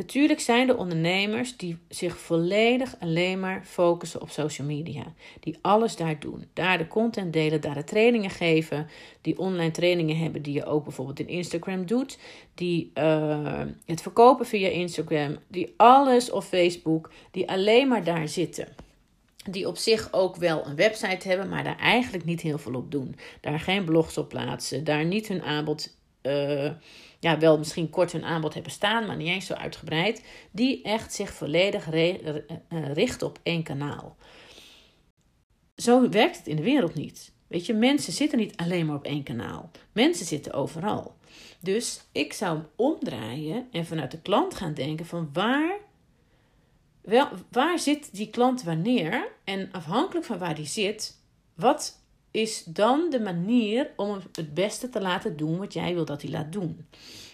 Natuurlijk zijn er ondernemers die zich volledig alleen maar focussen op social media. Die alles daar doen. Daar de content delen, daar de trainingen geven. Die online trainingen hebben die je ook bijvoorbeeld in Instagram doet. Die uh, het verkopen via Instagram. Die alles of Facebook. Die alleen maar daar zitten. die op zich ook wel een website hebben, maar daar eigenlijk niet heel veel op doen. Daar geen blogs op plaatsen, daar niet hun aanbod, uh, ja, wel misschien kort hun aanbod hebben staan, maar niet eens zo uitgebreid. Die echt zich volledig richten op één kanaal. Zo werkt het in de wereld niet. Weet je, mensen zitten niet alleen maar op één kanaal. Mensen zitten overal. Dus ik zou hem omdraaien en vanuit de klant gaan denken van waar, wel, waar zit die klant wanneer? En afhankelijk van waar die zit, wat is dan de manier om het beste te laten doen wat jij wil dat hij laat doen?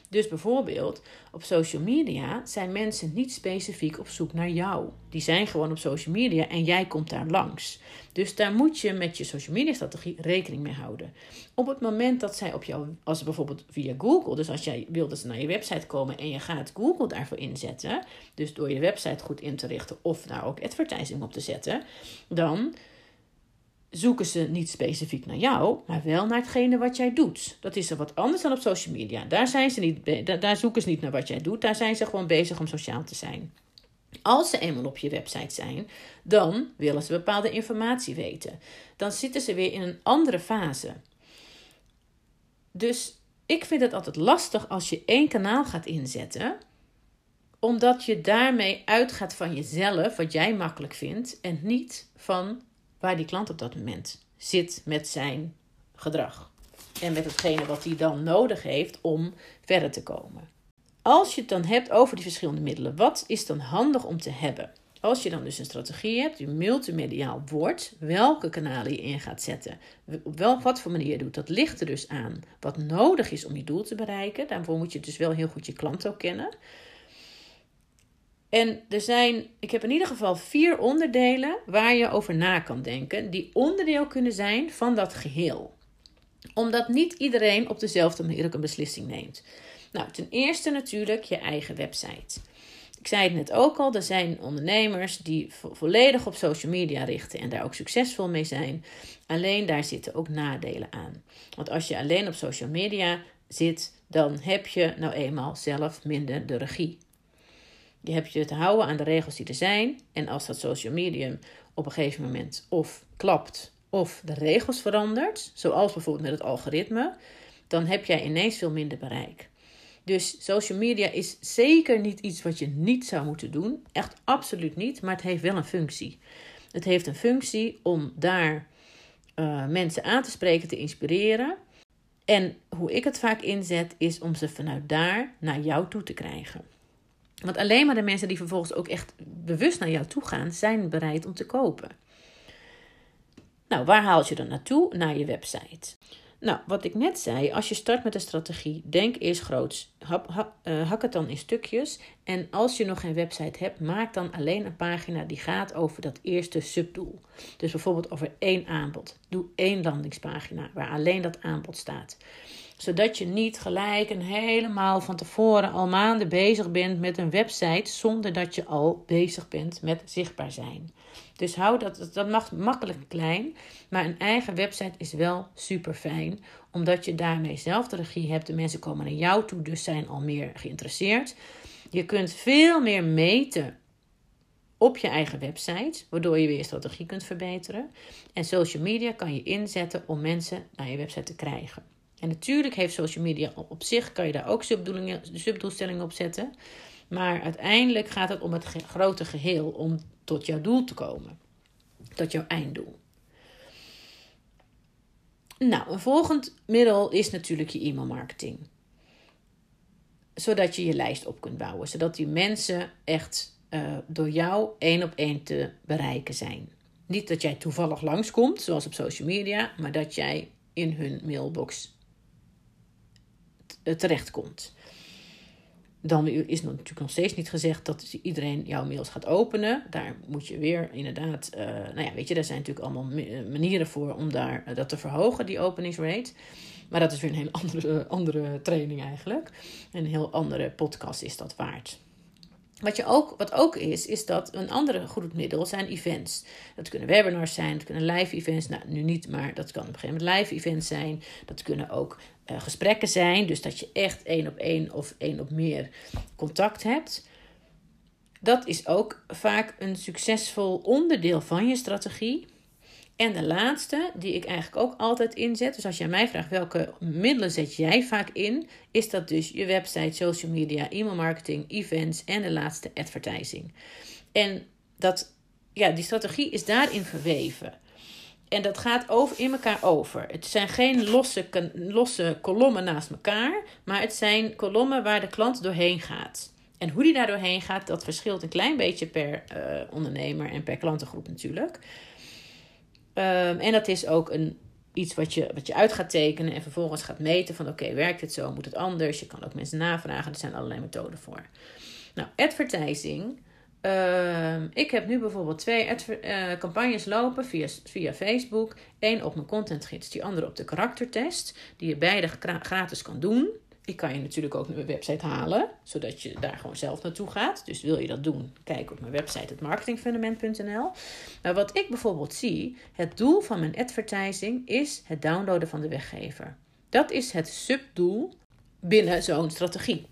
Dus bijvoorbeeld op social media zijn mensen niet specifiek op zoek naar jou. Die zijn gewoon op social media en jij komt daar langs. Dus daar moet je met je social media strategie rekening mee houden. Op het moment dat zij op jou, als bijvoorbeeld via Google, dus als jij wil dat ze naar je website komen en je gaat Google daarvoor inzetten, dus door je website goed in te richten of daar ook advertising op te zetten, dan zoeken ze niet specifiek naar jou, maar wel naar hetgene wat jij doet. Dat is er wat anders dan op social media. Daar, zijn ze niet, daar zoeken ze niet naar wat jij doet, daar zijn ze gewoon bezig om sociaal te zijn. Als ze eenmaal op je website zijn, dan willen ze bepaalde informatie weten. Dan zitten ze weer in een andere fase. Dus ik vind het altijd lastig als je één kanaal gaat inzetten, omdat je daarmee uitgaat van jezelf, wat jij makkelijk vindt, en niet van waar die klant op dat moment zit met zijn gedrag. En met hetgene wat hij dan nodig heeft om verder te komen. Als je het dan hebt over die verschillende middelen, wat is dan handig om te hebben? Als je dan dus een strategie hebt, die multimediaal wordt, welke kanalen je in gaat zetten, op welk wat voor manier je doet, dat ligt er dus aan wat nodig is om je doel te bereiken. Daarvoor moet je dus wel heel goed je klant ook kennen. En er zijn, ik heb in ieder geval vier onderdelen waar je over na kan denken, die onderdeel kunnen zijn van dat geheel. Omdat niet iedereen op dezelfde manier ook een beslissing neemt. Nou, ten eerste natuurlijk je eigen website. Ik zei het net ook al, er zijn ondernemers die volledig op social media richten en daar ook succesvol mee zijn. Alleen daar zitten ook nadelen aan. Want als je alleen op social media zit, dan heb je nou eenmaal zelf minder de regie. Je hebt je te houden aan de regels die er zijn. En als dat social medium op een gegeven moment of klapt of de regels verandert, zoals bijvoorbeeld met het algoritme, dan heb jij ineens veel minder bereik. Dus social media is zeker niet iets wat je niet zou moeten doen. Echt absoluut niet, maar het heeft wel een functie. Het heeft een functie om daar uh, mensen aan te spreken, te inspireren. En hoe ik het vaak inzet, is om ze vanuit daar naar jou toe te krijgen. Want alleen maar de mensen die vervolgens ook echt bewust naar jou toe gaan, zijn bereid om te kopen. Nou, waar haal je dan naartoe? Naar je website. Nou, wat ik net zei, als je start met een strategie, denk eerst groots. Eh, hak het dan in stukjes. En als je nog geen website hebt, maak dan alleen een pagina die gaat over dat eerste subdoel. Dus bijvoorbeeld over één aanbod. Doe één landingspagina waar alleen dat aanbod staat zodat je niet gelijk en helemaal van tevoren al maanden bezig bent met een website zonder dat je al bezig bent met zichtbaar zijn. Dus hou dat, dat mag makkelijk klein, maar een eigen website is wel super fijn, omdat je daarmee zelf de regie hebt. De mensen komen naar jou toe, dus zijn al meer geïnteresseerd. Je kunt veel meer meten op je eigen website, waardoor je weer je strategie kunt verbeteren. En social media kan je inzetten om mensen naar je website te krijgen. En natuurlijk heeft social media op zich, kan je daar ook subdoelstellingen op zetten. Maar uiteindelijk gaat het om het grote geheel, om tot jouw doel te komen. Tot jouw einddoel. Nou, een volgend middel is natuurlijk je e-mailmarketing. Zodat je je lijst op kunt bouwen. Zodat die mensen echt uh, door jou één op één te bereiken zijn. Niet dat jij toevallig langskomt, zoals op social media, maar dat jij in hun mailbox terechtkomt. Dan is natuurlijk nog steeds niet gezegd dat iedereen jouw mails gaat openen. Daar moet je weer inderdaad, uh, nou ja, weet je, daar zijn natuurlijk allemaal manieren voor om daar, dat te verhogen, die openingsrate. Maar dat is weer een heel *laughs* andere, andere training eigenlijk. En een heel andere podcast is dat waard. Wat, je ook, wat ook is, is dat een andere goed middel zijn events. Dat kunnen webinars zijn, dat kunnen live events. Nou, nu niet, maar dat kan op een gegeven moment live events zijn. Dat kunnen ook uh, gesprekken zijn. Dus dat je echt één op één of één op meer contact hebt. dat is ook vaak een succesvol onderdeel van je strategie. En de laatste, die ik eigenlijk ook altijd inzet, dus als je mij vraagt welke middelen zet jij vaak in, is dat dus je website, social media, e-mail marketing, events en de laatste advertising. En dat, ja, die strategie is daarin verweven. En dat gaat over, in elkaar over. Het zijn geen losse, losse kolommen naast elkaar, maar het zijn kolommen waar de klant doorheen gaat. En hoe die daar doorheen gaat, dat verschilt een klein beetje per uh, ondernemer en per klantengroep natuurlijk. Um, en dat is ook een, iets wat je, wat je uit gaat tekenen en vervolgens gaat meten van oké, werkt het zo, moet het anders? Je kan ook mensen navragen, er zijn allerlei methoden voor. Nou, advertising. Uh, ik heb nu bijvoorbeeld twee uh, campagnes lopen via, via Facebook. Eén op mijn contentgids, die andere op de karaktertest. Die je beide gratis kan doen. Ik kan je natuurlijk ook naar mijn website halen, zodat je daar gewoon zelf naartoe gaat. Dus wil je dat doen, kijk op mijn website, het marketingfundament.nl. Maar wat ik bijvoorbeeld zie, het doel van mijn advertising is het downloaden van de weggever. Dat is het subdoel binnen zo'n strategie.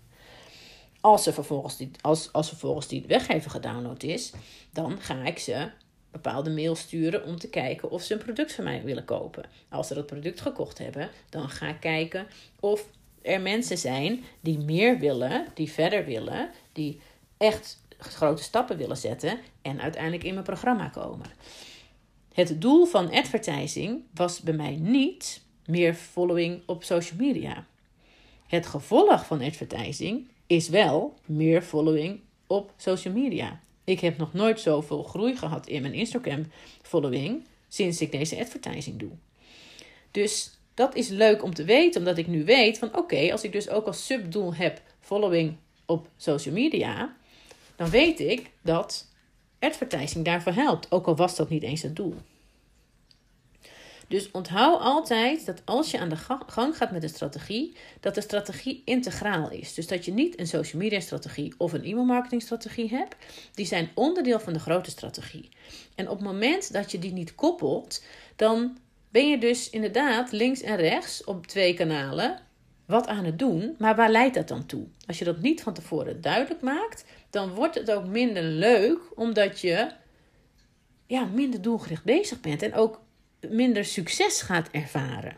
Als er vervolgens die, als, als vervolgens die weggever gedownload is, dan ga ik ze bepaalde mail sturen om te kijken of ze een product van mij willen kopen. Als ze dat product gekocht hebben, dan ga ik kijken of er mensen zijn die meer willen, die verder willen, die echt grote stappen willen zetten en uiteindelijk in mijn programma komen. Het doel van advertising was bij mij niet meer following op social media. Het gevolg van advertising is wel meer following op social media. Ik heb nog nooit zoveel groei gehad in mijn Instagram following sinds ik deze advertising doe. Dus dat is leuk om te weten, omdat ik nu weet van oké, als ik dus ook als subdoel heb following op social media, dan weet ik dat advertising daarvoor helpt, ook al was dat niet eens het doel. Dus onthoud altijd dat als je aan de gang gaat met een strategie, dat de strategie integraal is. Dus dat je niet een social media strategie of een e-mail marketing strategie hebt. Die zijn onderdeel van de grote strategie. En op het moment dat je die niet koppelt, dan ben je dus inderdaad links en rechts op twee kanalen wat aan het doen, maar waar leidt dat dan toe? Als je dat niet van tevoren duidelijk maakt, dan wordt het ook minder leuk, omdat je ja, minder doelgericht bezig bent en ook minder succes gaat ervaren.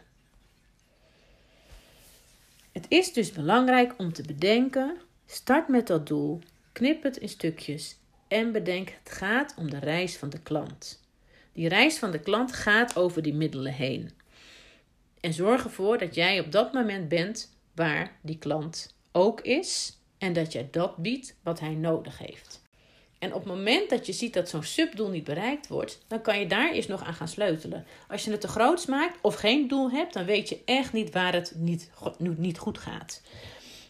Het is dus belangrijk om te bedenken: start met dat doel, knip het in stukjes en bedenk: het gaat om de reis van de klant. Die reis van de klant gaat over die middelen heen. En zorg ervoor dat jij op dat moment bent waar die klant ook is en dat jij dat biedt wat hij nodig heeft. En op het moment dat je ziet dat zo'n subdoel niet bereikt wordt, dan kan je daar eerst nog aan gaan sleutelen. Als je het te groot maakt of geen doel hebt, dan weet je echt niet waar het niet, niet goed gaat.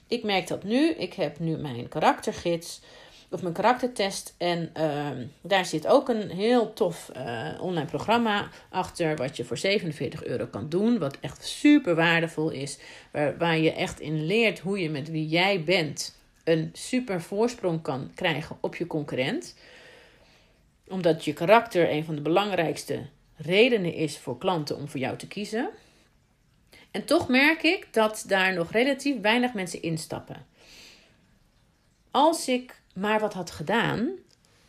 Ik merk dat nu. Ik heb nu mijn karaktergids of mijn karaktertest. En ehm, daar zit ook een heel tof uh, online programma achter, wat je voor 47 euro kan doen. Wat echt super waardevol is. Waar, waar je echt in leert hoe je met wie jij bent een super voorsprong kan krijgen op je concurrent. Omdat je karakter een van de belangrijkste redenen is voor klanten om voor jou te kiezen. En toch merk ik dat daar nog relatief weinig mensen instappen. Als ik maar wat had gedaan,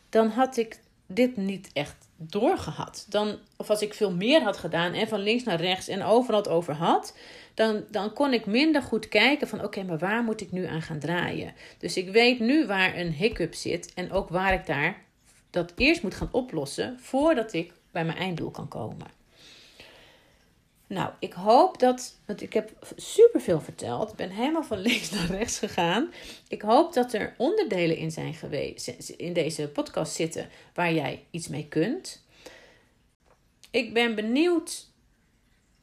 dan had ik dit niet echt doorgehad. Dan, of als ik veel meer had gedaan en van links naar rechts en overal het over had, dan, dan kon ik minder goed kijken van oké, maar waar moet ik nu aan gaan draaien? Dus ik weet nu waar een hiccup zit en ook waar ik daar dat eerst moet gaan oplossen voordat ik bij mijn einddoel kan komen. Nou, ik hoop dat, want ik heb superveel verteld. Ik ben helemaal van *laughs* links naar rechts gegaan. Ik hoop dat er onderdelen in zijn geweest, in deze podcast zitten waar jij iets mee kunt. Ik ben benieuwd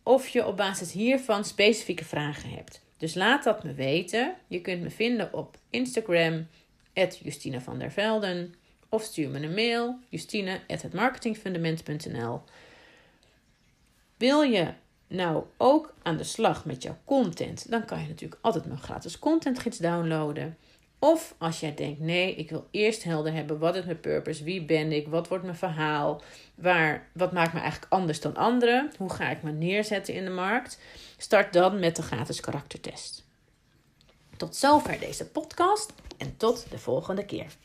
of je op basis hiervan specifieke vragen hebt. Dus laat dat me weten. Je kunt me vinden op Instagram, Justina van der Velden. Of stuur me een mail, justine.hetmarketingfundament.nl Wil je nou ook aan de slag met jouw content, dan kan je natuurlijk altijd mijn gratis contentgids downloaden. Of als jij denkt, nee, ik wil eerst helder hebben, wat is mijn purpose, wie ben ik, wat wordt mijn verhaal, waar, wat maakt me eigenlijk anders dan anderen, hoe ga ik me neerzetten in de markt, start dan met de gratis karaktertest. Tot zover deze podcast en tot de volgende keer.